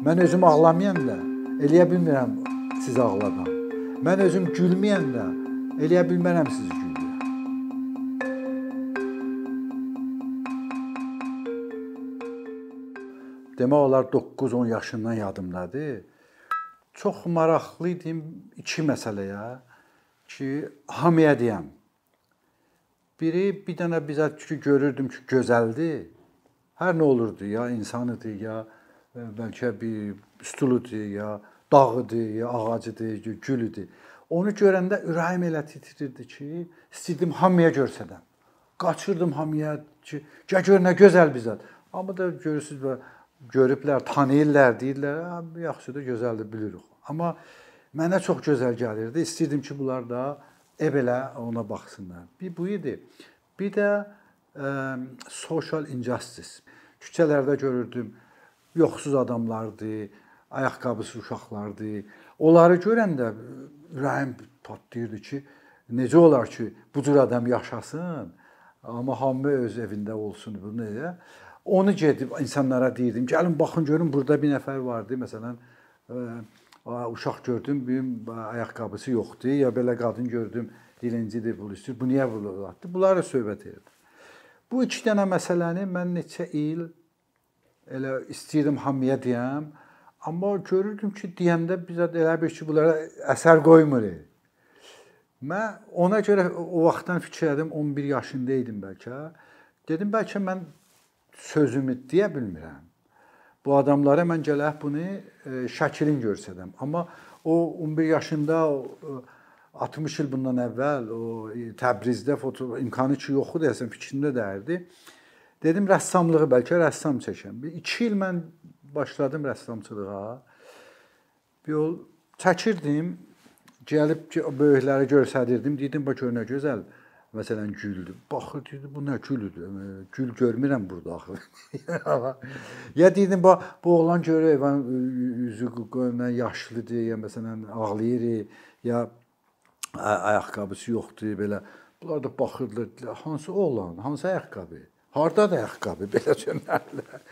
Mən özüm ağlamayanda eləyə bilmirəm siz ağladan. Mən özüm gülməyəndə eləyə bilmərəm sizi güldürəm. Demək olar 9-10 yaşından yadımdadır. Çox maraqlı idim iki məsələyə ki, hamıya deyəm. Biri bir dənə bizə ki görürdüm ki, gözəldir. Hər nə olurdu, ya insan idi, ya bəlkə bir stuludur, ya dağıdır, ya ağacıdır, gül idi. Onu görəndə ürəyim elə titrirdi ki, istəyirdim hamıya göstərəm. Qaçırdım hamıya ki, gəl gör nə gözəl bizə. Amma da görürsüz və görüblər, tanıyırlar, deyirlər, yaxşıdır, gözəldir, bilirik. Amma mənə çox gözəl gəlirdi. İstəyirdim ki, bunlar da ev elə ona baxsınlar. Bir bu idi. Bir də ə, social injustice. Küçələrdə görürdüm yoxsuz adamlardı, ayaqqabısı uşaqlardı. Onları görəndə ürəyim patlayırdı ki, necə olar ki, bu cür adam yaşasın, amma hamı öz evində olsun bu necə? Onu gedib insanlara deyirdim, gəlin baxın görün burada bir nəfər vardı, məsələn, ə, uşaq gördüm, büyüm ayaqqabısı yoxdur, ya belə qadın gördüm, dilencidir, pul istəyir. Bu niyə bulatdı? Bunları söhbət edirdim. Bu iki dənə məsələni mən neçə il elə istəyirdim hamıya deyəm, amma görürdüm ki, deyəndə bizə elə bir ki, bunlara əsər qoymur. Mən ona görə o vaxtdan fikir etdim, 11 yaşında idim bəlkə. Dedim bəlkə mən sözümü deyə bilmirəm. Bu adamlara mən gələk bunu e, şəklin göstərəm. Amma o 11 yaşında o, 60 il bundan əvvəl o Təbrizdə foto imkanı ki yox idi, əslən fikrimdə dərdi. Dedim rəssamlığı bəlkə rəssam çəkəm. 2 il mən başladım rəssamçılığa. Bir yol çəkirdim. Gəlib ki, böyüklərə göstərirdim. Dedim bax gör nə gözəl. Məsələn güldür. Baxır dedi bu nə güldür. Gül görmürəm burada axı. ya dedim bax bu oğlan görür evan üzü qoyma yaşlıdır ya məsələn ağlayır ya ayaqqabısı yoxdur belə. Bunlar da baxırdılar, hansı oğlan, hansı ayaqqabı? Hardadır ayaqqabı? Belə dönərlər.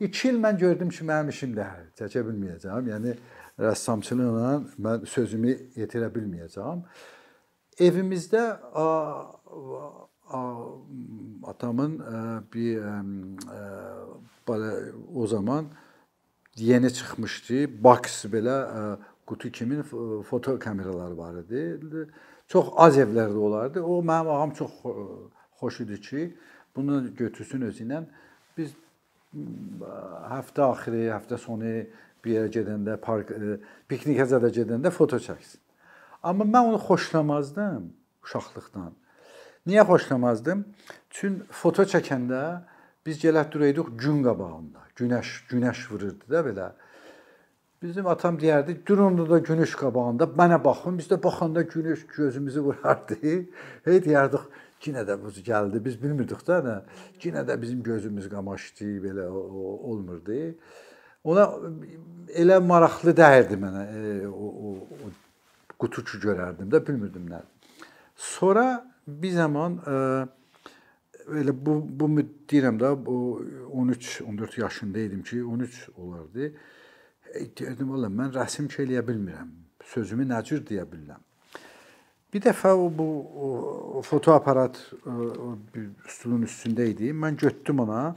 2 il mən gördüm ki, mənim işimdə çəkə bilməyəcəm. Yəni rəssamçılıqla mən sözümü yetirə bilməyəcəm. Evimizdə a, a, atamın bir belə o zaman yeni çıxmışdı. Box belə qutu kimi foto kameraları var idi. Çox az evlərdə olardı. O mənim ağam çox xoş idi ki, bunu götürsün özü ilə. Biz həftə axırı, həftə sonu bir yerə gedəndə, park piknikə zədə gedəndə foto çəksin. Amma mən onu xoşlamazdım uşaqlıqdan. Niyə xoşlamazdım? Çünki foto çəkəndə biz gəlib durayırdıq gün qabağında. Günəş, günəş vururdu da belə. Bizim atam deyərdi, durun da günəş qabağında mənə baxın. Biz də baxanda günəş gözümüzü vurardı. Hey deyərdik, yenə də bu gəldi. Biz bilmirdik da nə. Yenə də bizim gözümüz qamaşdı, belə olmurdu. Ona elə maraqlı dəyirdi mənə. E, o, o, o qutuçu görərdim də, bilmirdim nə. Sonra bir zaman e, elə bu bu deyirəm də bu 13 14 yaşında idim ki, 13 olardı deyirdim, valla mən rəsm eləyə bilmirəm. Sözümü nə cür deyə bilirəm. Bir dəfə o bu o, fotoaparat o, bir stulun üstündə idi. Mən götürdüm ona.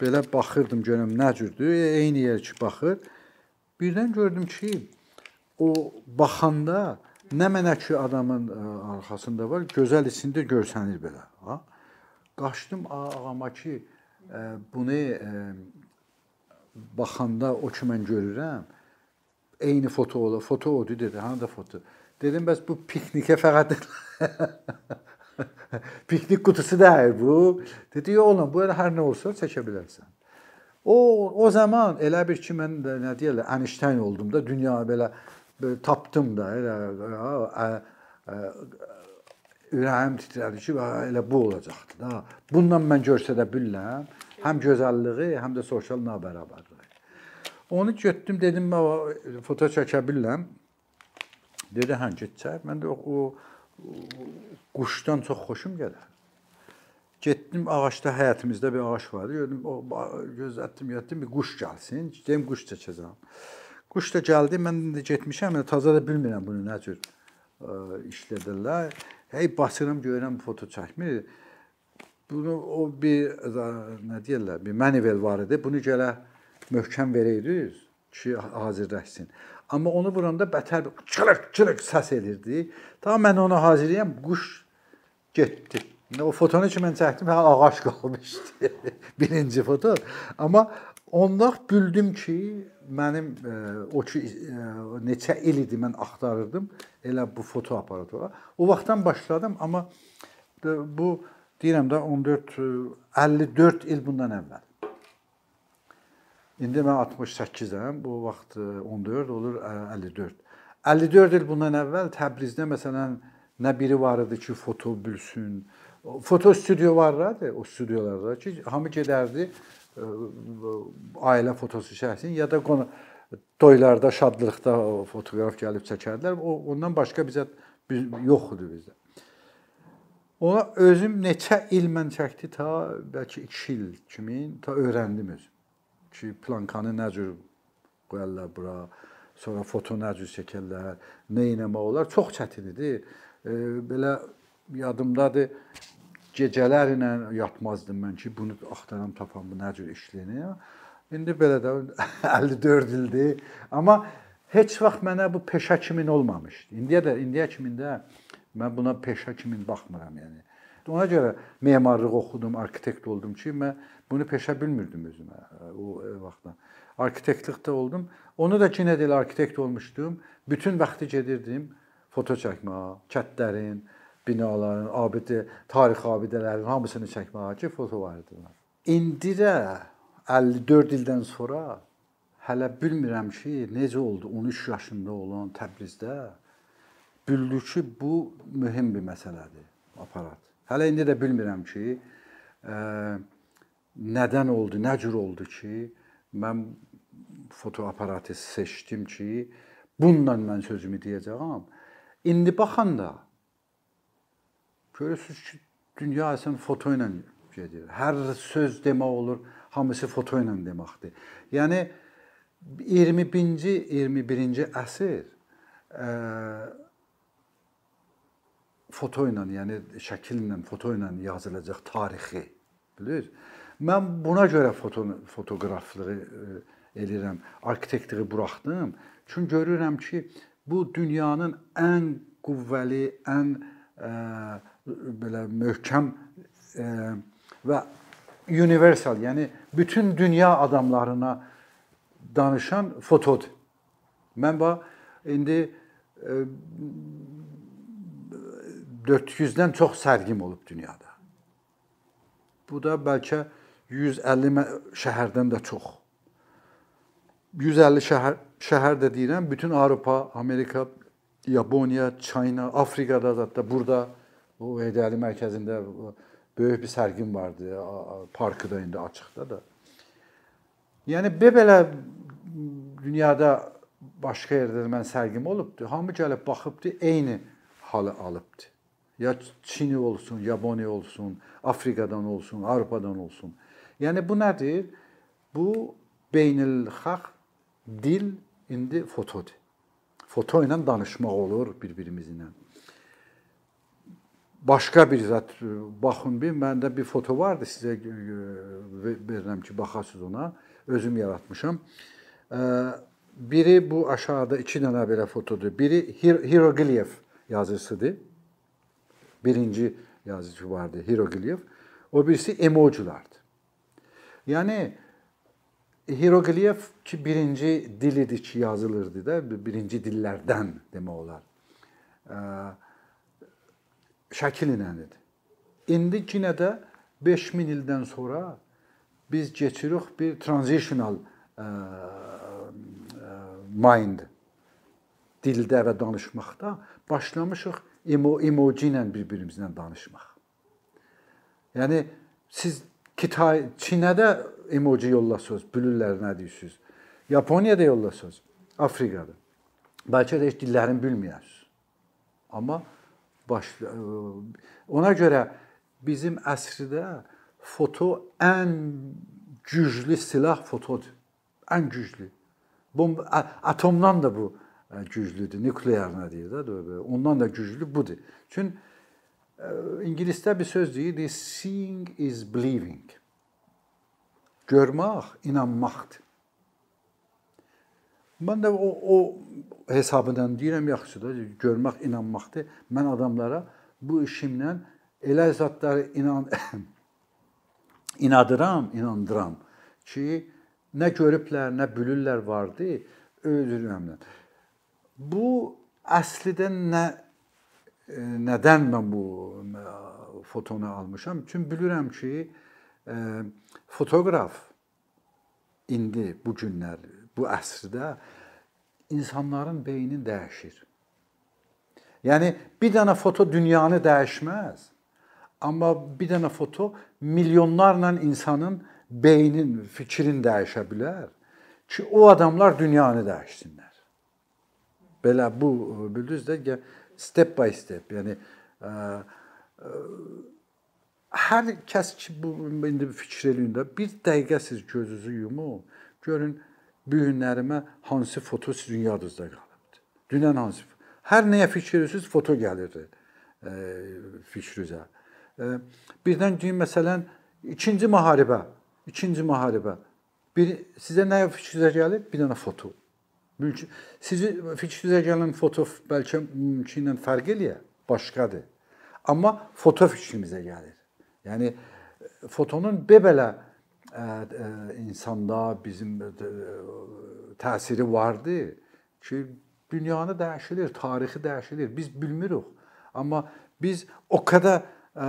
Belə baxırdım görüm nə cürdür. E, eyni yer ki baxır. Birdən gördüm ki, o baxanda nə mənə ki adamın ə, arxasında var, gözəl içində görsənir belə, ha? Qaçdım ağama ki, ə, bunu ə, baxanda o ki mən görürəm, eyni foto ola, foto odur dedi, hanı da foto. Dedim bəs bu piknikə fəqət piknik qutusu deyil bu. Dedi, yox oğlum, bu hər nə olsa çəkə bilərsən. O o zaman elə bir ki mən də nə deyirlər, Einstein oldum da, dünya belə, belə tapdım da, elə ürəyim titrədi ki, elə bu olacaqdı da. Bununla mən göstərə bilirəm həm gözəlliyi, həm də sosial nabərabərliyi. Onu götürdüm, dedim mən foto çəkə bilirəm. Dedi, hə, get çək. Mən də o, o quşdan çox xoşum gəlir. Getdim ağacda həyətimizdə bir ağac var. Gördüm o gözlətdim, yatdım bir quş gəlsin. Deyim quş çəkəcəm. Quş da gəldi. Mən də getmişəm, təzə də bilmirəm bunu nə cür ə, işlədirlər. Hey basıram görürəm foto çəkmir. Bunu o bir nə deyirlər, bir manivel var idi. Bunu gələ möhkəm verəydiniz ki, hazırlaşsın. Amma onu vuranda bətər çırıq çırıq səs edirdi. Ta mən onu hazırlayam, quş getdi. O fotonu ki mən çəkdim, hə ağac qalmışdı. Birinci foto. Amma onda bildim ki, mənim e, o ki e, neçə il idi mən axtarırdım elə bu foto aparatı. O vaxtdan başladım, amma bu deyirəm də 14 54 il bundan əvvəl. İndi mən 68-əm. Bu vaxt 14 olur 54. 54 il bundan əvvəl Təbrizdə məsələn nə biri var idi ki, foto bilsin, foto studiyo var idi o studiolarda ki, hamı gedərdi ailə fotosu çəksin ya da qonu toylarda, şadlıqda fotoqraf gəlib çəkərdilər. O ondan başqa bizə biz, yox idi bizdə. Ona özüm neçə il mən çəkdi ta bəlkə 2 il kimi ta öyrəndim özüm. Ki plankanı nə cür qoyarlar bura, sonra foto nə cür çəkərlər, nə etmək olar, çox çətin idi. E, belə yadımdadır gecələr ilə yatmazdım mən ki, bunu axtaram, tapam, bu nə cür işlənir. İndi belə də 54 ildir. Amma heç vaxt mənə bu peşə kimi olmamışdı. İndiyə də indiyə kimi də mən buna peşə kimi baxmıram, yəni. Ona görə memarlıq oxudum, arkitekt oldum ki, mən bunu peşə bilmirdim özümə o vaxtdan. Arkitektlikdə oldum. Onu da ki, nə deyil, arkitekt olmuşdum. Bütün vaxtı gedirdim foto çəkməyə, kətlərin, binaların, abid tarix abidələrin hamısını çəkməyə ki, foto var idi. İndi də 54 ildən sonra hələ bilmirəm ki, necə oldu 13 yaşında olan Təbrizdə bildi ki, bu mühüm bir məsələdir, aparat. Hələ indi də bilmirəm ki, ə, nədən oldu, nə cür oldu ki, mən fotoaparatı seçdim ki, bununla mən sözümü deyəcəyəm. İndi baxanda Görürsüz ki, dünya əsən foto ilə gedir. Hər söz demək olur, hamısı foto ilə deməkdir. Yəni 20-ci, 21-ci əsr ə, foto ilə, yəni şəkil ilə, foto ilə yazılacaq tarixi, bilir? Mən buna görə foto fotoqraflığı ə, eləyirəm, arkitektliyi buraxdım. Çünki görürəm ki, bu dünyanın ən qüvvəli, ən ə, belə möhkəm ə, və universal, yəni bütün dünya adamlarına danışan fotodur. Mən bax indi ə, 400-dən çox sərgim olub dünyada. Bu da bəlkə 150 şəhərdən də çox. 150 şəhər şəhər də deyirəm, bütün Avropa, Amerika, Yaponiya, Çayna, Afrikada da burada o Heydəli mərkəzində böyük bir sərgin vardı, parkı da indi açıqda da. Yəni belə dünyada başqa yerdə mən sərgim olubdu. Hamı gəlib baxıbdı, eyni halı alıbdı. Ya Çin olsun, Yaponiya olsun, Afrikadan olsun, Avropadan olsun. Yəni bu nədir? Bu beynəlxalq dil indi fotodur. Foto ilə danışmaq olur bir-birimizlə. Başqa bir zət baxın bir məndə bir foto vardı sizə verirəm ki, baxasınız ona. Özüm yaratmışam. Biri bu aşağıda iki dənə belə fotodur. Biri hieroglif yazısıdır. Birinci yazıcı vardı hieroglif. O birisi emojilardır. Yəni hieroglif ki birinci dil idi ki yazılırdı da, birinci dillərdən demək olar. Şəkil ilədir. İndi yenə də 5000 ildən sonra biz keçirik bir transitional mind dildə və danışmaqda başlamışıq emo emoji ilə bir-birimizlə danışmaq. Yəni siz Kitay, Çinə də emoji yollasınız, bilirlər nə deyirsiniz. Yaponiyada yollasınız, Afrikada. Bəlkə də heç dillərini bilməyəsiniz. Amma baş ona görə bizim əsrdə foto ən güclü silah fotodur. Ən güclü. Bomb atomdan da bu güclüdür. Nuklear nə deyir də, ondan da güclü budur. Çünki ingilisdə bir söz deyir, seeing is believing. Görmək inanmaqdır. Mən də o o hesabından deyirəm yaxşıdır, görmək inanmaqdır. Mən adamlara bu işimlə elə zətləri inan inadıram, inandıram ki, nə görüblər, nə bilirlər vardı, öldürürəmlər. Bu əslində nə nədən mən bu fotonu almışam? Çünki bilirəm ki, fotoqraf indi bu günlər, bu əsrdə insanların beynini dəyişir. Yəni bir dənə foto dünyanı dəyişməz. Amma bir dənə foto milyonlarla insanın beynin, fikrin dəyişə bilər ki, o adamlar dünyanı dəyişsinlər. Belə bu bildiniz də step by step, yəni ə, ə, hər kəs ki bu indi fikir eləyində bir dəqiqə siz gözünüzü yumun, görün bu günlərimə hansı foto sizin yadınızda qalıbdı. Dünən hansı hər nəyə fikir edirsiniz, foto gəlirdi ə, fikrinizə. Ə, birdən deyin məsələn ikinci müharibə, ikinci müharibə. Bir sizə nə fikrinizə gəlir? Bir dənə foto. Mümkün sizi fikrinizə gələn foto bəlkə mümkünlə fərq eləyə, başqadır. Amma foto fikrimizə gəlir. Yəni fotonun belə ə, ə, insanda bizim ə, təsiri vardı ki, dünyanı dəyişilir, tarixi dəyişilir. Biz bilmirik. Amma biz o qədər ə,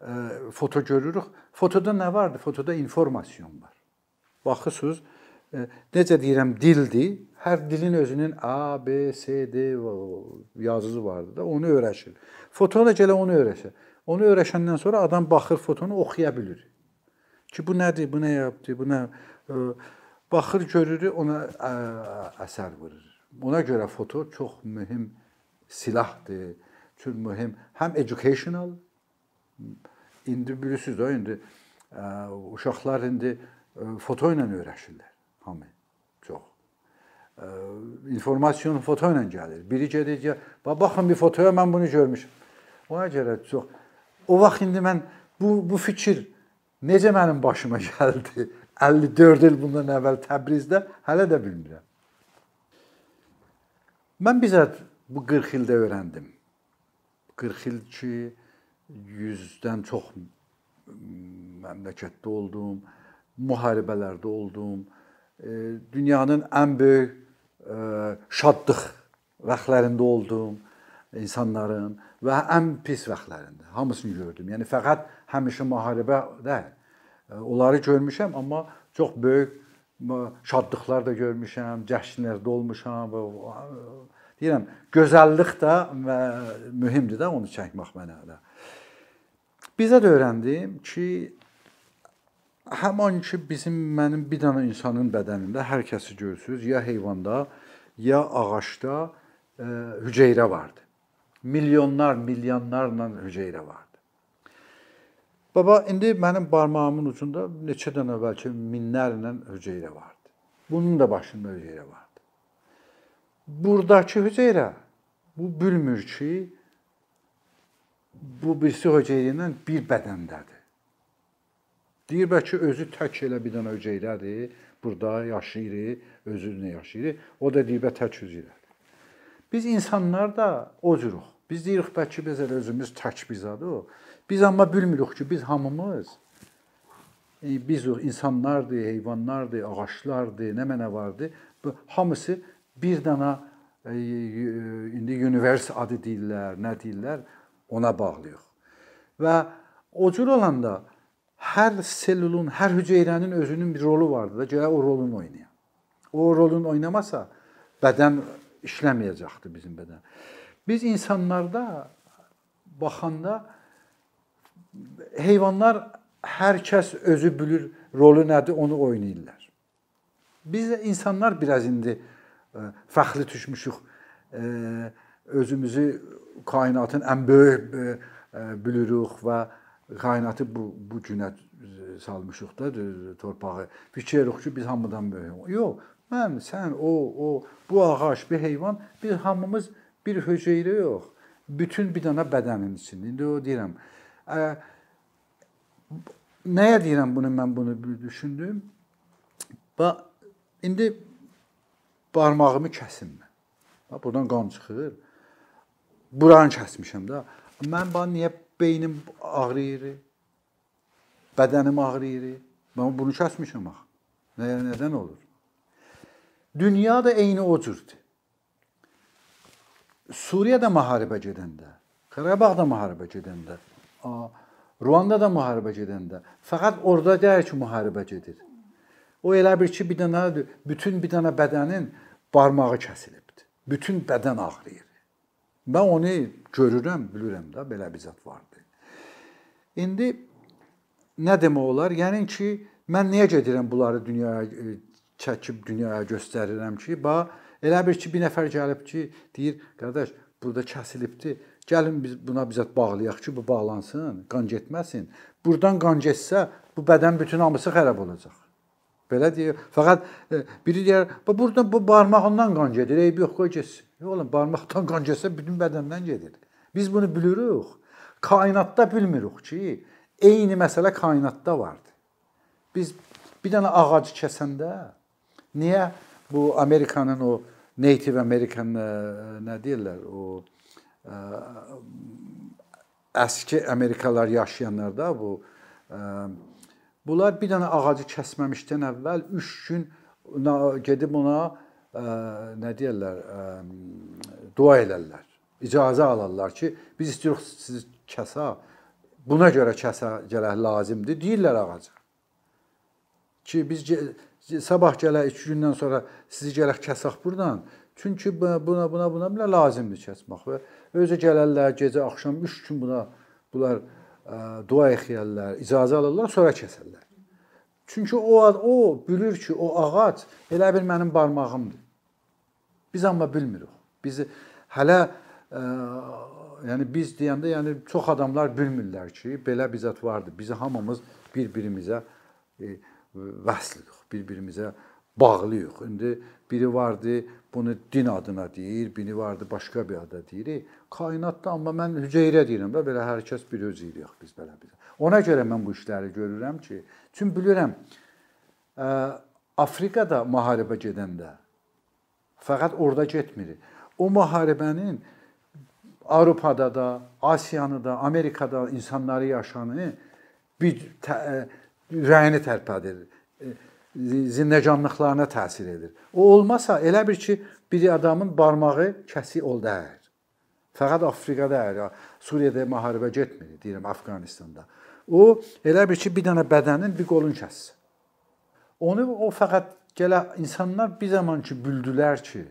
ə, foto görürük. Fotoda nə vardı? Fotoda informasiyon var. Baxırsınız, necə deyirəm, dildir. Hər dilin özünün A, B, C, D yazısı vardı da, onu öyrəşir. Fotoda da gələ onu öyrəşir. Onu öyrəşəndən sonra adam baxır fotonu oxuya bilir. Ki bu nədir, bu nə yapdı, bu nə baxır görür, ona ə, əsər vurur. Ona görə foto çox mühüm silahdır. Çox mühüm həm educational indi bilirsiniz də indi ə, uşaqlar indi ə, foto ilə öyrəşirlər hamı çox. Ə, informasiyon foto ilə gəlir. Biri gedir ki, baxın bir fotoya mən bunu görmüşəm. Ona görə çox o vaxt indi mən bu bu fikir necə mənim başıma gəldi? 54 il bundan əvvəl Təbrizdə hələ də bilmirəm. Mən bizət bu 40 ildə öyrəndim. 40 il ki 100-dən çox məmləkətdə oldum, müharibələrdə oldum. Dünyanın ən böyük şadlıq vaxtlarında oldum insanların və ən pis vaxtlarında. Hamısını gördüm. Yəni fəqət həmişə müharibə deyil. Onları görmüşəm, amma çox böyük şadlıqlar da görmüşəm, cəşnlərdə olmuşam və deyirəm, gözəllik də mühümdür də onu çəkmək mənə də. Bizə də öyrəndim ki, həmin ki bizim mənim bir dənə insanın bədənində hər kəsi görürsüz, ya heyvanda, ya ağacda e, hüceyrə vardı. Milyonlar, milyonlarla hüceyrə vardı. Baba, indi mənim barmağımın ucunda neçə dənə bəlkə minlərlə hüceyrə vardı. Bunun da başında hüceyrə vardı. Buradakı hüceyrə bu bilmir ki, bu birisi hüceyrə ilə bir bədəndədir. Deyir bəlkə özü tək elə bir dənə hüceyrədir, burada yaşayır, özünə yaşayır. O da deyir bə tək hüceyrədir. Biz insanlar da o cüruq. Biz deyirik bəlkə biz elə özümüz tək bizadır. Biz amma bilmirik ki, biz hamımız e, biz insanlardır, heyvanlardır, ağaclardır, nə mənə vardı. Bu hamısı bir dana e, indi univers adı deyirlər, nə deyirlər, ona bağlıyıq. Və o cür olanda hər selulun, hər hüceyrənin özünün bir rolu vardır da, gələ o rolunu oynayır. O rolunu oynamasa bədən işləməyəcəkdir bizim bədən. Biz insanlarda baxanda heyvanlar hər kəs özü bilir rolu nədir, onu oynayırlar. Biz də insanlar biraz indi e, fəxri düşmüşük. E, özümüzü kainatın ən böyük e, bilirik və kainatı bu bu günə salmışıq da torpağı. Fikiririk ki, biz hamıdan böyük. Yox, mən, sən, o, o, bu ağac, bir heyvan, biz hamımız bir hüceyrə yox. Bütün bir dənə bədənin içində. İndi o deyirəm. Ə, nəyə deyirəm bunu mən bunu düşündüm? Bax indi barmağımı kəsim mən. Bax buradan qan çıxır. Buranı kəsmişəm də. Mən bax niyə beynim ağrıyır? Bədənim ağrıyır? Mən bunu kəsmişəm axı. Nə nədən olur? Dünya da eyni o cürdür. Suriyada müharibə gedəndə, Qarabağda müharibə gedəndə, Ruandada müharibə gedəndə, fəqət orada deyil ki, müharibə gedir. O elə bir ki, bir dənə bütün bir dənə bədənin barmağı kəsilibdi. Bütün bədən ağrıyır. Mən onu görürəm, bilirəm də belə bir zət vardı. İndi nə demək olar? Yəni ki, mən niyə gedirəm bunları dünyaya e, çəkib dünyaya göstərirəm ki, bax elə bir ki, bir nəfər gəlib ki, deyir, qardaş, burada kəsilibdi. Gəlin biz buna bizət bağlayaq ki, bu bağlansın, qan getməsin. Burdan qan getsə, bu bədən bütün hamısı xarab olacaq. Belə deyir. Fəqət e, biri deyir, "Bu burada bu barmağından qan gedir, eybi yox, qoy getsin." Oğlum, barmaqdan qan getsə bütün bədəndən gedir. Biz bunu bilirik. Kainatda bilmirik ki, eyni məsələ kainatda vardı. Biz bir dənə ağacı kəsəndə niyə bu Amerikanın o Native American e, nə deyirlər, o ə, e, əski Amerikalılar yaşayanlar da bu ə, Bunlar bir dənə ağacı kəsməmişdən əvvəl 3 gün gedib ona e, nə deyirlər, dua elərlər. İcazə alarlar ki, biz istəyirik sizi kəsə. Buna görə kəsə gələ lazımdır deyirlər ağaca. Ki biz sabah gələ 2 gündən sonra sizi gələk kəsək burdan. Çünki buna buna buna buna lazımdır kəsmək və özü gələrlər gecə axşam 3 gün buna bunlar dua exiyərlər, icazə alırlar, sonra kəsərlər. Çünki o o bilir ki, o ağac elə bir mənim barmağımdır. Biz amma bilmirik. Biz hələ ə, yəni biz deyəndə, yəni çox adamlar bilmirlər ki, belə bir zət vardır. Biz hamımız bir-birimizə e, vəslidik, bir-birimizə bağlıyıq. İndi biri vardı, bunu din adına deyir, biri vardı başqa bir ada deyir. Kainatda amma mən hüceyrə deyirəm də belə hər kəs bir öz deyirik biz belə bir. Ona görə mən bu işləri görürəm ki, çünki bilirəm ə, Afrikada müharibə gedəndə fəqət orada getmir. O müharibənin Avropada da, Asiyanı da, Amerikada insanları yaşanı bir tə, ürəyini tərpədir zindəcanlıqlarına təsir edir. O olmasa elə bir ki, bir adamın barmağı kəsi ol dəyər. Fəqət Afrikada. Suriyada müharibə getmir, deyirəm Afqanistanda. O elə bir ki, bir dənə bədənin bir qolun kəssin. Onu o fəqət gələ insanlar bir zaman ki bildilər ki,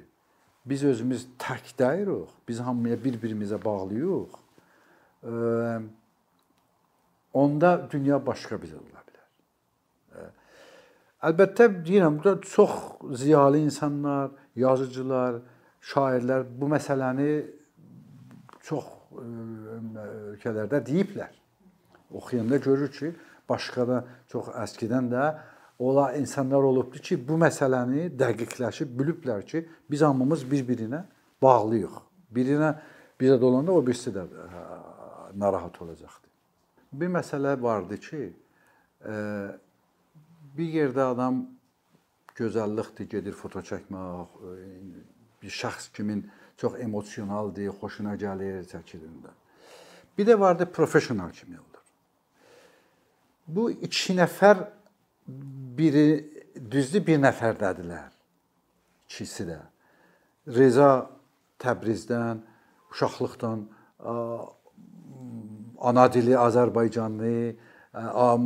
biz özümüz tək deyirik, biz hamıya bir-birimizə bağlıyıq. Onda dünya başqa bir olar. Əlbəttə deyirəm, burada çox ziyalı insanlar, yazıcılar, şairlər bu məsələni çox e, ölkələrdə deyiblər. Oxuyanda görür ki, başqa da çox əskidən də ola insanlar olubdu ki, bu məsələni dəqiqləşib biliblər ki, biz hamımız bir-birinə bağlıyıq. Birinə bizə dolanda o birisi də hə, narahat olacaqdı. Bir məsələ vardı ki, e, bir yerdə adam gözəllikdir, gedir foto çəkmək, bir şəxs kimin çox emosionaldır, xoşuna gəlir, çəkilində. Bir də vardı professional kimi olur. Bu iki nəfər biri düzdür bir nəfərdədirlər. İkisi də. Reza Təbrizdən, uşaqlıqdan ana dili Azərbaycanlı,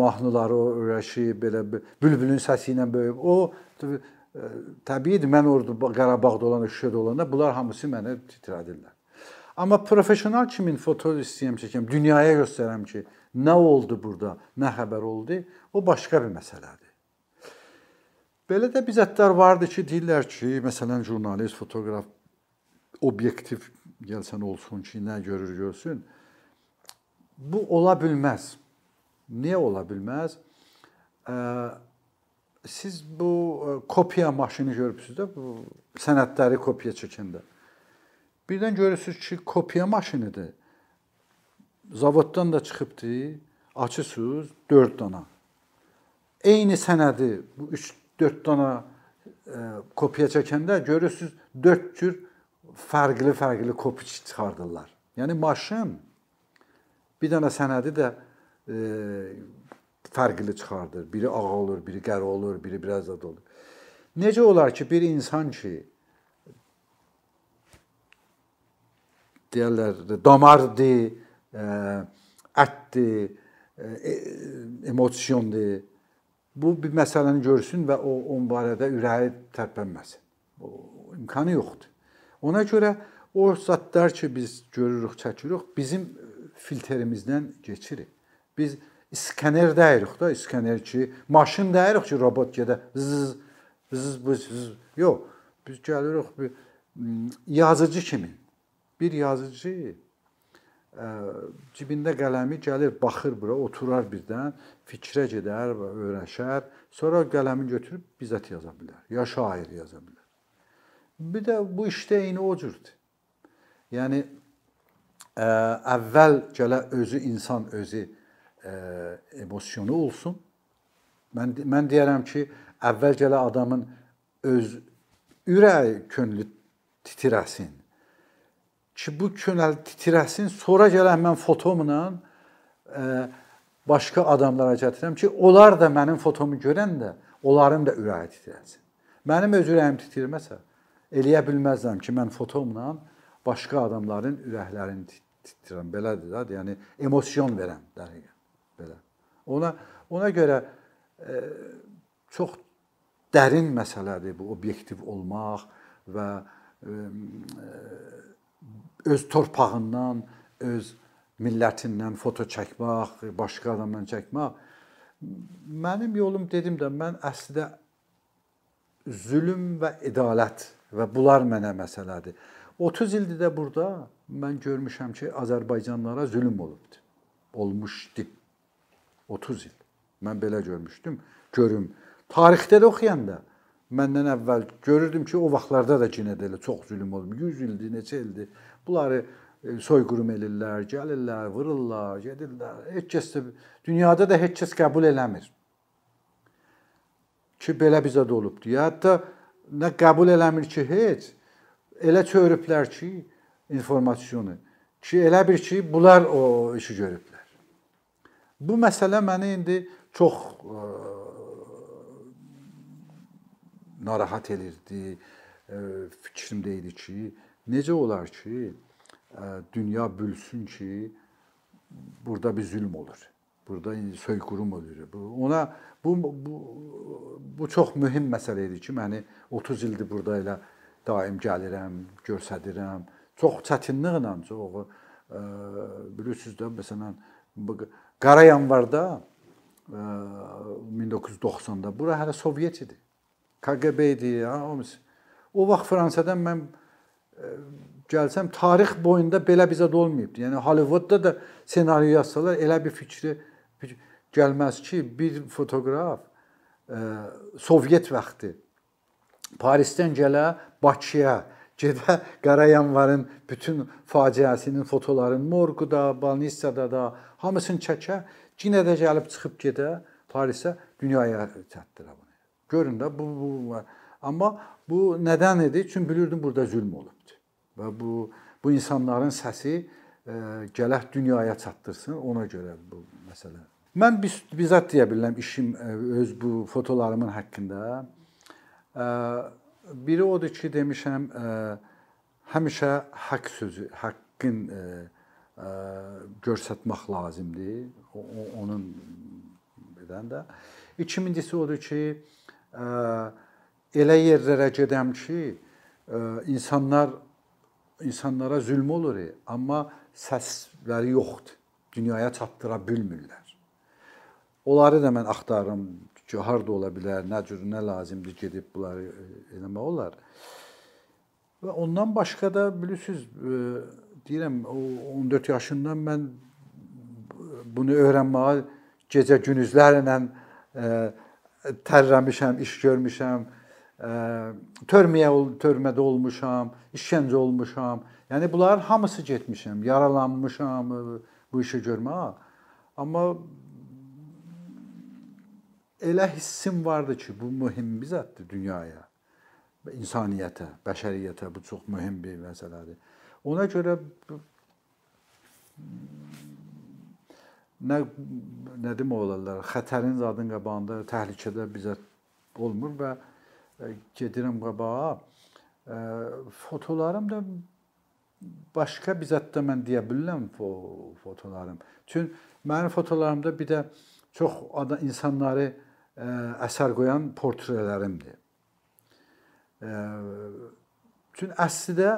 mahnıları öyrəşib, belə bülbülün səsi ilə böyüyüb. O təbiidir, mən orada Qarabağda olanda, Şuşada olanda bunlar hamısı mənə titrədirlər. Amma professional kimin foto istəyirəm çəkəm, dünyaya göstərəm ki, nə oldu burada, nə xəbər oldu, o başqa bir məsələdir. Belə də bizətlər vardı ki, deyirlər ki, məsələn jurnalist, fotoqraf obyektiv gəlsən olsun ki, nə görür görsün. Bu ola bilməz. Niyə ola bilməz? Siz bu kopya maşını görürsüz də bu sənədləri kopya çəkəndə. Birdən görürsüz ki, kopya maşınıdır. Zavoddan da çıxıbdı, açırsınız 4 dana. Eyni sənədi bu 3-4 dana e, kopya çəkəndə görürsüz 4 cür fərqli-fərqli kopya çıxardırlar. Yəni maşın bir dənə sənədi də e, fərqli çıxardır. Biri ağ olur, biri qərə olur, biri biraz da olur. Necə olar ki, bir insan ki deyirlər damardır, ətdir, e, emosiondur. Bu bir məsələni görsün və o on barədə ürəyi tərpənməsin. O imkanı yoxdur. Ona görə o zətlər ki biz görürük, çəkirik, bizim filtrimizdən keçirik. Biz skaner dəyirik da, skaner ki, maşın dəyirik ki, robot gedə zız bız zız. Yox, biz gəlirik bir yazıcı kimi. Bir yazıcı cibində qələmi gəlir, baxır bura, oturar birdən, fikrə gedər və öyrəşər. Sonra qələmi götürüb bizzət yaza bilər. Ya şair yaza bilər. Bir də bu işdə eyni o cürdür. Yəni ə, əvvəl gələ özü insan özü ə, emosionu olsun. Mən mən deyərəm ki, əvvəl gələ adamın öz ürəyi, könlü titrəsin ki, bu könəl titrəsin, sonra gələn mən fotomla e, başqa adamlara gətirirəm ki, onlar da mənim fotomu görəndə onların da ürəyi titrəsin. Mənim öz ürəyim titrəməsə, eləyə bilməzdim ki, mən fotomla başqa adamların ürəklərini titrəm. Belədir də, yəni emosion verəm dəqiqən. Belə. Ona ona görə e, çox dərin məsələdir bu obyektiv olmaq və e, öz torpağından, öz millətindən foto çəkmək, başqa adamdan çəkmək. Mənim yolum dedim də mən əslində zülm və ədalət və bunlar mənə məsələdir. 30 ildir də burada mən görmüşəm ki, Azərbaycanlılara zülm olubdu. Olmuşdu. 30 il. Mən belə görmüşdüm. Görüm. Tarixdə də oxuyanda məndən əvvəl görürdüm ki, o vaxtlarda da yenə də elə çox zülm olub. 100 ildir, neçə ildir. Bunları e, soyqırım elirlər, gəlirlər, vururlar, gedirlər. Heç kəs də dünyada da heç kəs qəbul eləmir. Ki belə bizə də olubdu. Ya hətta nə qəbul eləmir ki, heç elə çörüblər ki, informasionu ki, elə bir ki, bunlar o işi görüblər. Bu məsələ məni indi çox e, narahat edirdi. Ə, fikrimdə idi ki, Necə olar ki, dünya bölsün ki, burada bir zülm olur. Burada soyqırım olur. Ona bu bu bu çox mühüm məsələ idi ki, məni 30 ildir burada elə daim gəlirəm, göstərirəm. Çox çətinliklə, çox ə, bilirsiniz də məsələn Qara yanvarda ə, 1990-da bura hələ Sovet idi. KGB idi, ha, o vaxt Fransadan mən gəlsəm tarix boyunda belə bizə də olmayıbdı. Yəni Hollywoodda da ssenari yazsalar elə bir fikri gəlməz ki, bir fotoqraf ə, Sovet vaxtı Parisdən gələ Bakıya gedə Qara yanvarın bütün faciəsinin fotolarını Morquda, Balnissada da hamısını çəkə, yenə də gəlib çıxıb gedə Parisə dünyaya çatdıra. Görün də bu, bu amma bu nədən idi? Çünki bilirdim burada zülm olub və bu bu insanların səsi e, gələk dünyaya çatdırsın. Ona görə bu məsələ. Mən bizzat deyə bilərəm işim e, öz bu fotolarımın haqqında. E, biri odur ki, demişəm, ə, həmişə haqq sözü, haqqın ə, ə, göstərmək lazımdır. O, onun bedən də. İkincisi odur ki, ə, elə yerlərə gedəm ki, insanlar insanlara zülm olur, amma səsləri yoxdur. Dünyaya çatdıra bilmirlər. Onları da mən axtarıram ki, harda ola bilər, nə cür, nə lazımdır gedib bunları e, eləmək olar. Və ondan başqa da bilirsiniz, e, deyirəm, o 14 yaşından mən bunu öyrənməyə gecə günüzlərlə ə, tərləmişəm, iş görmüşəm, ə, törməyə törmədə olmuşam, işgəncə olmuşam. Yəni bunların hamısı getmişəm, yaralanmışam bu işi görməyə. Amma elə hissim vardı ki, bu mühüm bir zətdir dünyaya, insaniyyətə, bəşəriyyətə bu çox mühüm bir məsələdir. Ona görə nə nə demək olarlar, xətərin zadın qabağında təhlükədə bizə olmur və e, gedirəm qabağa. E, fotolarım da başqa bir zətdə mən deyə bilmirəm fotolarım. Çünki mənim fotolarımda bir də çox adam insanları e, əsər qoyan portrelerimdir. Çünki əslində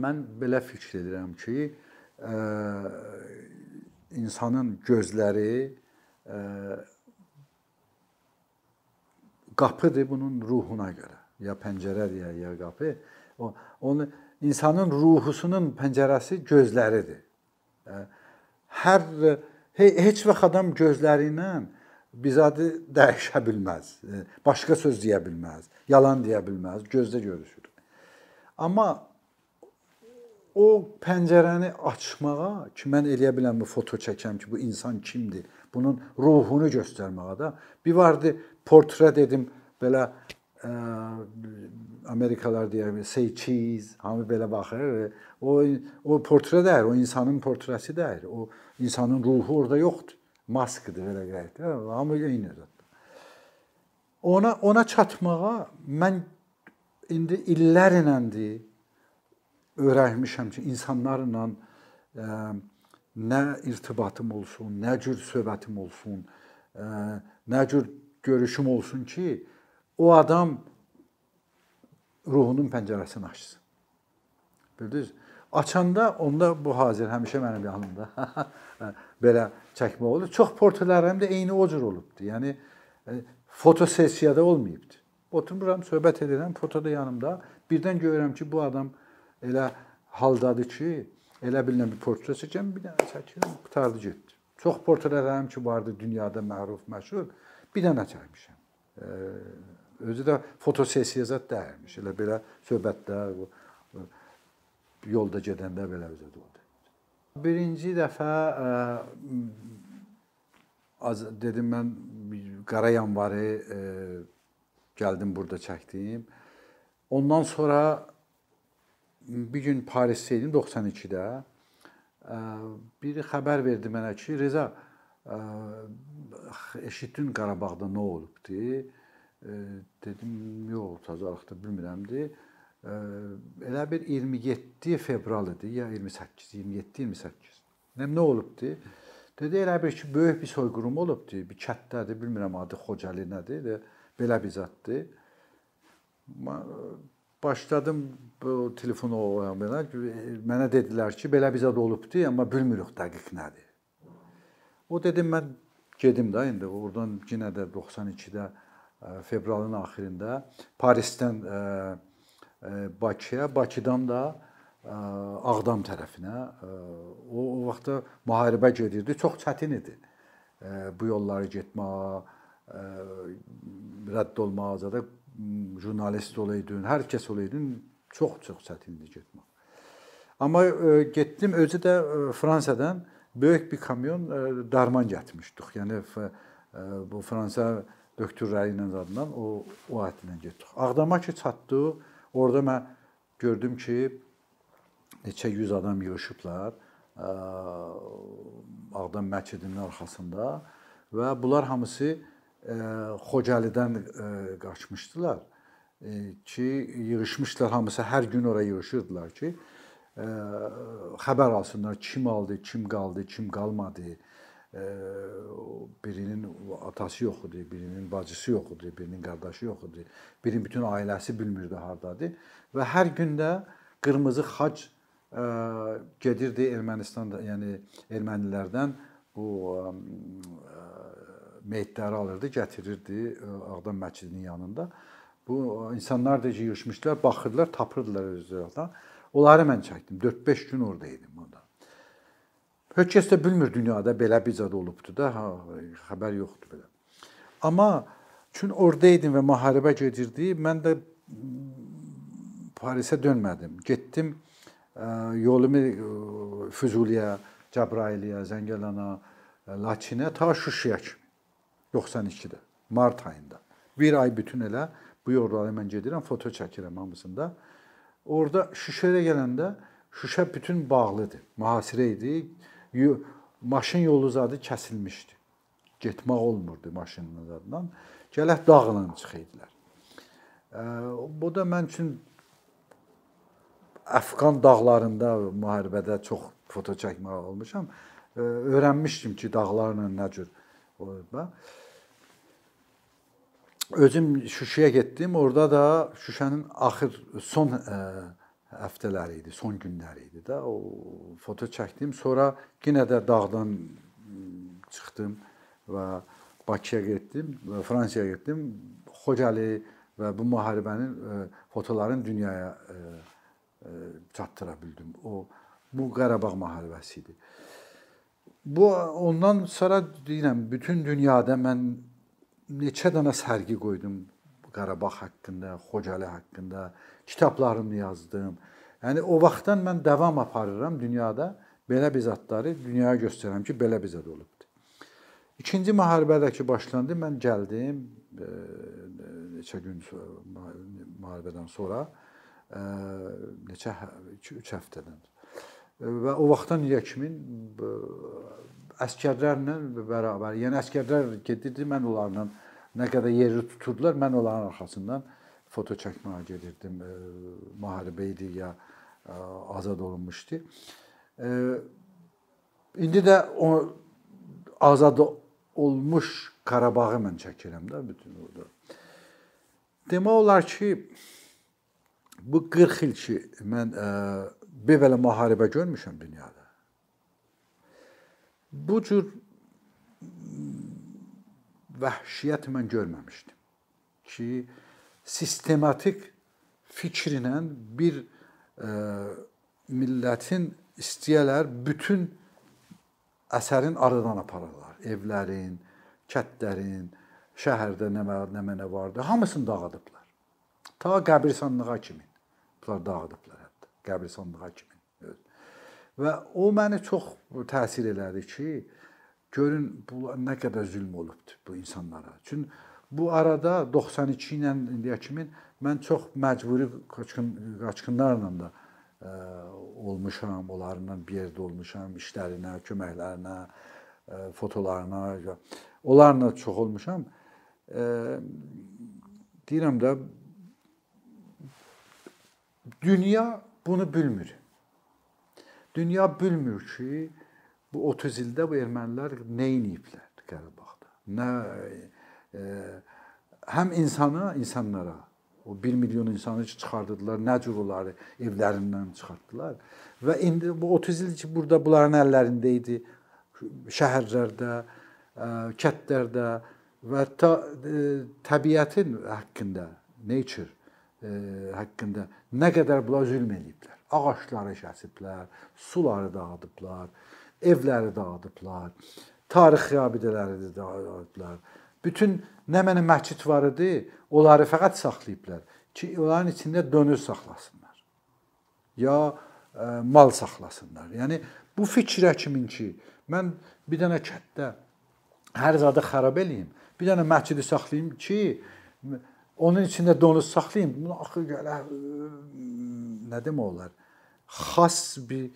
mən belə fikr edirəm ki, insanın gözləri ə, qapıdır bunun ruhuna görə. Ya pəncərədir ya, ya qapı. O onu insanın ruhusunun pəncərəsi gözləridir. Hər he, heç vaxt adam gözləri ilə bizadı dəyişə bilməz. Başqa söz deyə bilməz, yalan deyə bilməz, gözdə görüşür. Amma o pəncərəni açmağa ki, mən eləyə biləm bu foto çəkəm ki, bu insan kimdir? Bunun ruhunu göstərməyə də bir vardı portret dedim belə ə, Amerikalılar deyir say cheese, hamı belə baxır. O o portret deyil, o insanın portresi deyil. O insanın ruhu orada yoxdur. Maskıdır belə qayıtdı. Hamı eynidir. Ona ona çatmağa mən indi illər iləndir öyrənmişəm ki, insanlarla ə, e, nə irtibatım olsun, nə cür söhbətim olsun, ə, e, nə cür görüşüm olsun ki, o adam ruhunun pəncərəsini açsın. Bildiniz? Açanda onda bu hazır həmişə mənim yanımda. Belə çəkmə olur. Çox portretlərim də eyni o cür olubdu. Yəni e, foto sessiyada olmayıbdı. Oturmuram, söhbət edirəm, fotoda yanımda. Birdən görürəm ki, bu adam elə haldadır ki, elə bilinən bir portret çəkəm, bir dənə çəkirəm, qutardı getdi. Çox portretlərim ki, vardı dünyada məruf, məşhur, bir dənə çəkmişəm. E, özü də fotosessiya zət dəyirmiş. Elə belə söhbətdə yolda gedəndə belə özü də oldu. Birinci dəfə e, az dedim mən qara yanvarı e, gəldim burada çəkdim. Ondan sonra bir gün Parisdə idim 92-də. Biri xəbər verdi mənə ki, Reza eşitdin Qarabağda nə olubdu? Dedim, yox, təzəlikdə bilmirəmdi. Elə bir 27 fevral idi, ya 28, 27, 28. Nə nə olubdu? Dedi elə bir ki, böyük bir soyqırım olubdu. Bir kətdədir, bilmirəm adı Xocalı nədir, belə bir zətdir başladım bu telefonu oynamağa. Mənə dedilər ki, belə bizə də olubdu, amma bilmirik dəqiq nədir. O dedim mən gedim də indi oradan yenə də 92-də e, fevralın axırında Parisdən e, e, Bakıya, Bakıdan da Ağdam tərəfinə o, o vaxtda müharibə gedirdi. Çox çətin idi. Bu yolları getməyə, ə, rədd olmağa da jurnalist olaydın, hər kəs olaydın, çox-çox çətindir getmək. Amma e, getdim özü də e, Fransadan böyük bir kamyon e, darman gətirmişdik. Yəni e, bu Fransa döktürləri ilə zadından o o ətlə getdik. Ağdama ki çatdıq, orada mən gördüm ki neçə yüz adam yığılmışıblar e, Ağdam məscidinin arxasında və bunlar hamısı Xocalıdan qaçmışdılar ki, yığılmışlar hamısı hər gün ora yığılırdılar ki, xəbər alsınlar kim aldı, kim qaldı, kim qalmadı. Birinin atası yox idi, birinin bacısı yox idi, birinin qardaşı yox idi. Birinin bütün ailəsi bilmirdi hardadır və hər gün də qırmızı xac gedirdi Ermənistanda, yəni ermənilərdən bu meyitləri alırdı, gətirirdi e, Ağdam məscidinin yanında. Bu insanlar da yığılmışdılar, baxırdılar, tapırdılar özlərinə. Onları mən çəkdim. 4-5 gün orada idim orada. Heç kəs də bilmir dünyada belə bir zad olubdu da, ha, xəbər yoxdur belə. Amma çün orada idim və müharibə gedirdi. Mən də Parisə dönmədim. Getdim yolumu Füzuliyə, Cəbrayiliyə, Zəngəlana, Laçinə ta Şuşaya kimi. 92-də, mart ayında. Bir ay bütün elə bu yolları mən gedirəm, foto çəkirəm hamısında. Orada Şuşaya gələndə Şuşa bütün bağlıdır. Mühasirə idi. Maşın yolu zadı kəsilmişdi. Getmək olmurdu maşının zadından. Gələk dağla çıxıydılar. Bu da mən üçün Əfqan dağlarında müharibədə çox foto çəkmək olmuşam. Öyrənmişdim ki, dağlarla nə cür olub. Özüm Şuşaya getdim. Orada da Şuşanın axır son ə, həftələri idi, son günləri idi də. O foto çəkdim. Sonra yenə də dağdan çıxdım və Bakıya getdim və Fransaya getdim. Xocalı və bu müharibənin ə, fotoların dünyaya ə, ə, çatdıra bildim. O bu Qarabağ müharibəsi idi. Bu ondan sonra deyirəm, bütün dünyada mən neçə dənə sərgi qoydum Qarabağ haqqında, Xocalı haqqında, kitablarımı yazdım. Yəni o vaxtdan mən davam aparıram dünyada belə bir zətləri dünyaya göstərirəm ki, belə bir zət olubdu. İkinci müharibədəki başlandı. Mən gəldim e, neçə gün müharibədən sonra e, neçə 2-3 həftədən. Və o vaxtdan indiyə kimi əskərlərlə bərabər, yəni əskərlər gedirdi, mən onlarla nə qədər yeri tuturdular, mən onların arxasından foto çəkməyə gedirdim. Müharibə idi ya azad olunmuşdu. İndi də o azad olmuş Qarabağı mən çəkirəm də bütün orada. Demək olar ki, bu 40 il ki mən bir belə müharibə görmüşəm dünyada. Bu cür vəhşiyyət mən görməmişdim ki, sistematik fikrinlə bir ə, millətin istəyələr bütün əsərin aradan aparırlar. Evlərin, kətlərin, şəhərdə nə var, nə mənə vardı, hamısını dağıdıblar. Ta qəbirstanlığa kimi bunlar dağıdıblar hətta, qəbirstanlığa kimi. Və o məni çox təsir elədi ki, görün bu nə qədər zülm olubdu bu insanlara. Çünki bu arada 92 ilə indiyə kimi mən çox məcburi qaçqın qaçqınlarla da ə, olmuşam, onlarla bir yerdə olmuşam, işlərinə, köməklərinə, ə, fotolarına, onlarla çox olmuşam. Ə, deyirəm də dünya bunu bilmir. Dünya bilmir ki, bu 30 ildə bu ermənilər nə ediblər Qarabağda. Nə e, həm insana, insanlara o 1 milyon insanı çıxardılar, nə cür onları evlərindən çıxartdılar və indi bu 30 il ki burada bunların əllərində idi. Şəhərlərdə, ə, kətlərdə və ta ə, e, təbiətin haqqında, nature ə, haqqında nə qədər bunlar zülm ediblər ağacları kəsiblər, suları dağıdıblar, evləri dağıdıblar, tarixi abidələri dağıdıblar. Bütün nə mənə məscid var idi, onları fəqət saxlayıblar ki, onların içində dönür saxlasınlar. Ya e, mal saxlasınlar. Yəni bu fikrə kimin ki, mən bir dənə kətdə hər zadı xarab eləyim, bir dənə məscidi saxlayım ki, onun içində donuz saxlayım. Bunu axı gələ nə demək olar? Xas bir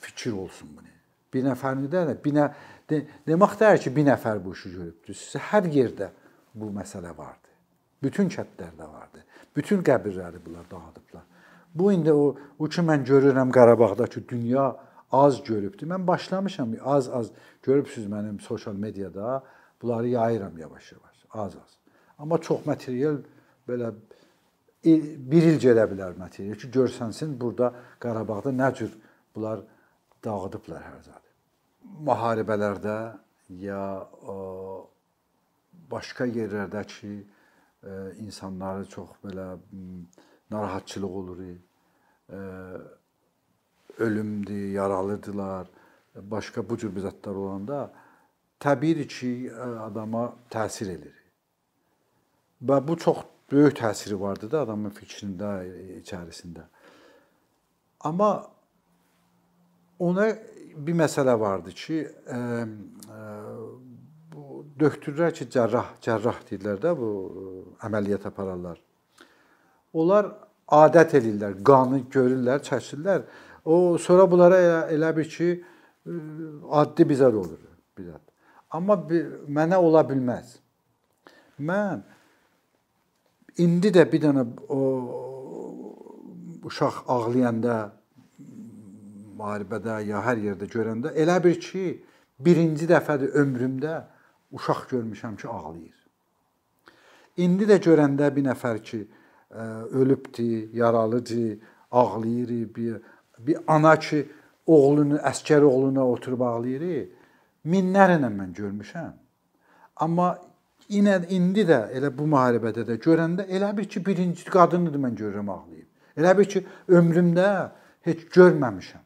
fikir olsun bunu. Bir nəfərin də bir nə de, demək deyir ki, bir nəfər bu işi görübdür. Hər yerdə bu məsələ vardı. Bütün kətlərdə vardı. Bütün qəbirləri bunlar dağıdıblar. Bu indi o o ki mən görürəm Qarabağda ki, dünya az görübdür. Mən başlamışam az-az görübsüz mənim sosial mediada bunları yayıram yavaş-yavaş, az-az. Amma çox material belə bir il gedə bilər material ki, görsənsin burada Qarabağda nə cür bunlar dağıdıblar hər zadı. Müharibələrdə ya o, başqa yerlərdə ki, e, insanları çox belə narahatçılıq olur. E, ölümdür, yaralıdılar. başqa bu cür zətlər olanda təbiidir ki, adama təsir edir. Və bu çox böyük təsiri vardı da adamın fikrində, içərisində. Amma ona bir məsələ vardı ki, ə, ə, bu doktorlar ki, cərrah, cərrah deyirlər də bu əməliyyat apararlar. Onlar adət eləyirlər, qanı görürlər, çəkirlər. O sonra bunlara elə, elə bir ki, addi bizə də olur, bizə. Amma bir, mənə ola bilməz. Mən indi də bir dənə o uşaq ağlayanda müharibədə ya hər yerdə görəndə elə bir ki, birinci dəfədir ömrümdə uşaq görmüşəm ki, ağlayır. İndi də görəndə bir nəfər ki, ölübdü, yaralıdır, ağlayır, bir bir ana ki, oğlunu, əskər oğluna oturub ağlayır, minlərlə mən görmüşəm. Amma yenə indi də elə bu müharibədə də görəndə elə bir ki, birinci qadındır mən görürəm ağlayıb. Elə bir ki, ömrümdə heç görməmişəm.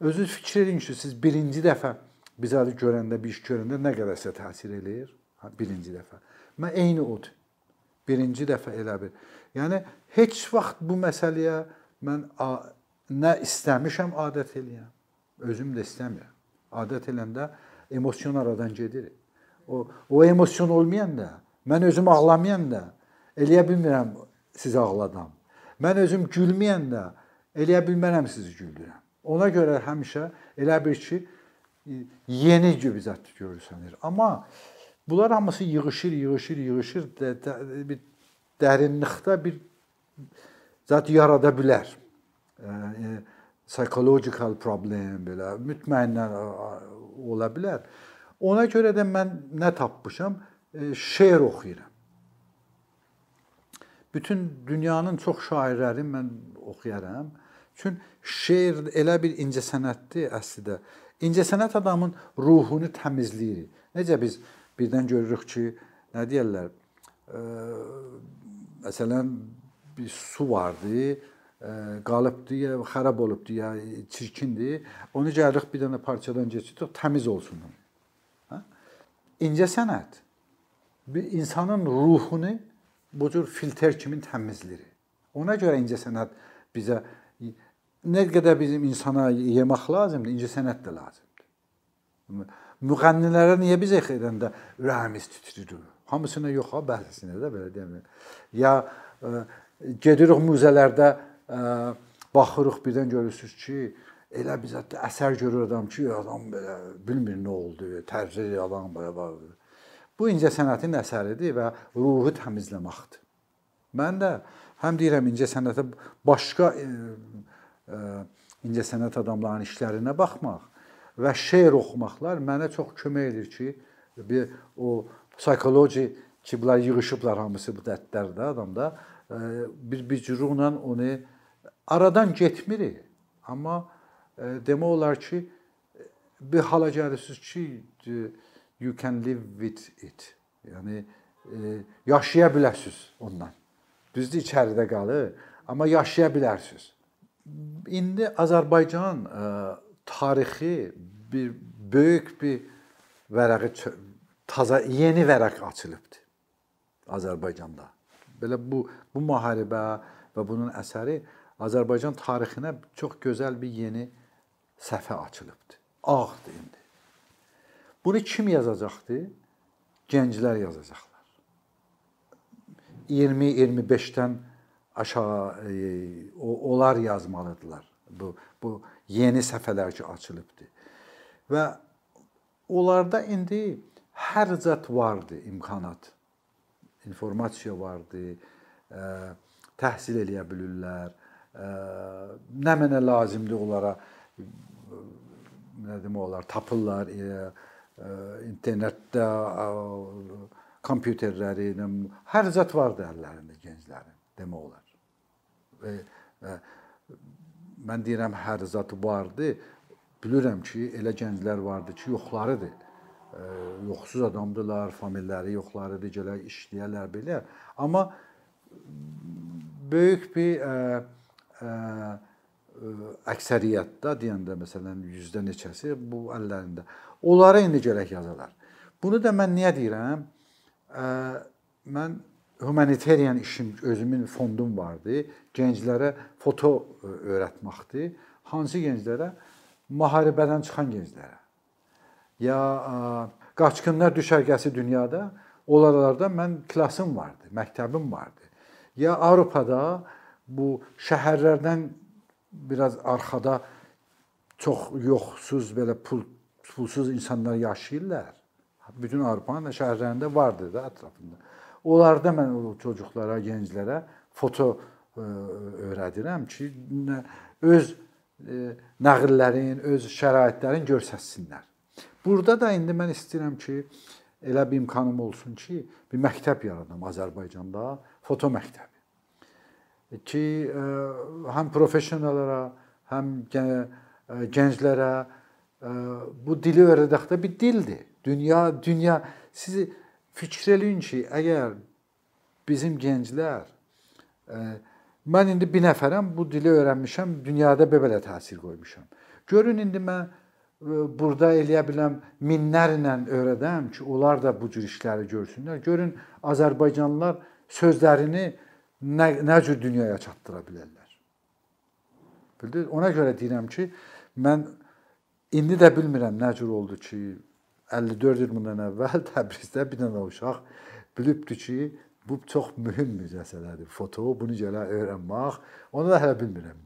Özünüz fikir edin ki, siz birinci dəfə bizə görəndə, bir iş görəndə nə qədər sizə təsir eləyir? Ha, birinci dəfə. Mən eyni odur. Birinci dəfə elə bir. Yəni heç vaxt bu məsələyə mən nə istəmişəm adət eləyəm. Özüm də istəmirəm. Adət eləndə emosion aradan gedir. O o emosion olmayanda, mən özüm ağlamayanda eləyə bilmirəm sizi ağladam. Mən özüm gülməyəndə eləyə bilmərəm sizi güldürəm. Ona görə həmişə elə bir ki yeni cübzət görürsənir. Amma bunlar hamısı yığılır, yığılır, yığılır, bir dərinlikdə bir zət yarada bilər. Yəni psixological problem belə mütməyindən ola bilər. Ona görə də mən nə tapmışam? Şeir oxuyuram. Bütün dünyanın çox şairlərini mən oxuyaram. Çünki şeir elə bir incəsənətdir əslində. İncəsənət adamın ruhunu təmizləyir. Necə biz birdən görürük ki, nə deyirlər? Ə, məsələn bir su vardı, ə, qalıbdı ya xarab olubdu ya çirkindir. Onu gəlirik bir dənə parçadan keçiririk, təmiz olsun. İncəsənət insanın ruhunu bu cür filtr kimi təmizləyir. Ona görə incəsənət bizə nə qədər bizim insana yemək lazımdır, incəsənət də lazımdır. Müğənnilərə niyə bizə xeyirəndə ürəyimiz titrəyir? Hamısına yox ha, bəzisinə də belə deyim. Ya ə, e, gedirik muzeylərdə e, baxırıq birdən görürsüz ki, elə bizə əsər görür adam ki, adam belə bilmir nə oldu, tərcih adam belə var. Bu incəsənətin əsəridir və ruhu təmizləməkdir. Mən də həm deyirəm incəsənətə başqa ə, e, ə, incəsənət adamlarının işlərinə baxmaq və şeir oxumaqlar mənə çox kömək edir ki, bir o psixoloji ki, bunlar yığışıblar hamısı bu dərdlərdə adamda e, bir bir cürünlə onu aradan getmirik. Amma e, demək olar ki, bir hala gəlirsiniz ki, you can live with it. Yəni e, yaşaya bilərsiniz ondan. Düzdür, içəridə qalır, amma yaşaya bilərsiniz. İndi Azərbaycan ə, tarixi bir böyük bir vərəqi taza yeni vərəq açılıbdı Azərbaycanda. Belə bu bu müharibə və bunun əsəri Azərbaycan tarixinə çox gözəl bir yeni səhifə açılıbdı. Ağdır indi. Bunu kim yazacaqdı? Gənclər yazacaqlar. 20-25-dən aşağı e, onlar yazmalıdılar. Bu bu yeni səhifələr ki açılıbdı. Və onlarda indi hər zət vardı imkanat. İnformasiya vardı, ə, təhsil eləyə bilirlər. Ə, nə mənə lazımdır onlara nə demək olar, tapırlar. Ə, ə, internetdə ə, kompüterləri, hər zət vardı əllərində gənclərin, demək olar. Və, və mən deyirəm hər zət vardı. Bilirəm ki, elə gənclər vardı ki, yoxlarıdır yoxsuz adamdılar, familləri yoxlarıdır, gələ işləyərlər belə. Amma böyük bir ə, ə, əksəriyyətdə deyəndə məsələn yüzdə neçəsi bu əllərində. Onlara indi gərək yazalar. Bunu da mən niyə deyirəm? Mən humanitarian işim özümün fondum vardı. Gənclərə foto öyrətməkdir. Hansı gənclərə? Müharibədən çıxan gənclərə. Ya qaçqınlar düşərgəsi dünyada onlarda mən klassım vardı, məktəbim vardı. Ya Avropada bu şəhərlərdən biraz arxada çox yoxsuz belə pul pulsuz insanlar yaşayırlar. Bütün Avropanın şəhərlərində vardı da ətrafında. Onlarda mən o çocuqlara, gənclərə foto e, öyrədirəm ki, öz e, nəqillərin, öz şəraitlərin göstərsinlər. Burada da indi mən istəyirəm ki, elə bir imkanım olsun ki, bir məktəb yaradım Azərbaycanda, foto məktəbi ki, e, həm professionallara, həm gənclərə bu dili öyrədəkdə bir dildir. Dünya dünya sizi fikir eləyin ki, əgər bizim gənclər mən indi bir nəfərəm, bu dili öyrənmişəm, dünyada belə təsir qoymuşam. Görün indi mən burada eləyə biləm minlərlə öyrədəm ki, onlar da bu cür işləri görsünlər. Görün Azərbaycanlılar sözlərini nə, nə cür dünyaya çatdıra bilərlər. Bildiniz? Ona görə deyirəm ki, mən indi də bilmirəm nə cür oldu ki, 54 il bundan əvvəl Təbrizdə bir dənə uşaq bilibdi ki, bu çox mühüm bir məsələdir. Foto, bunu gələ öyrənmək. Onu da hələ bilmirəm.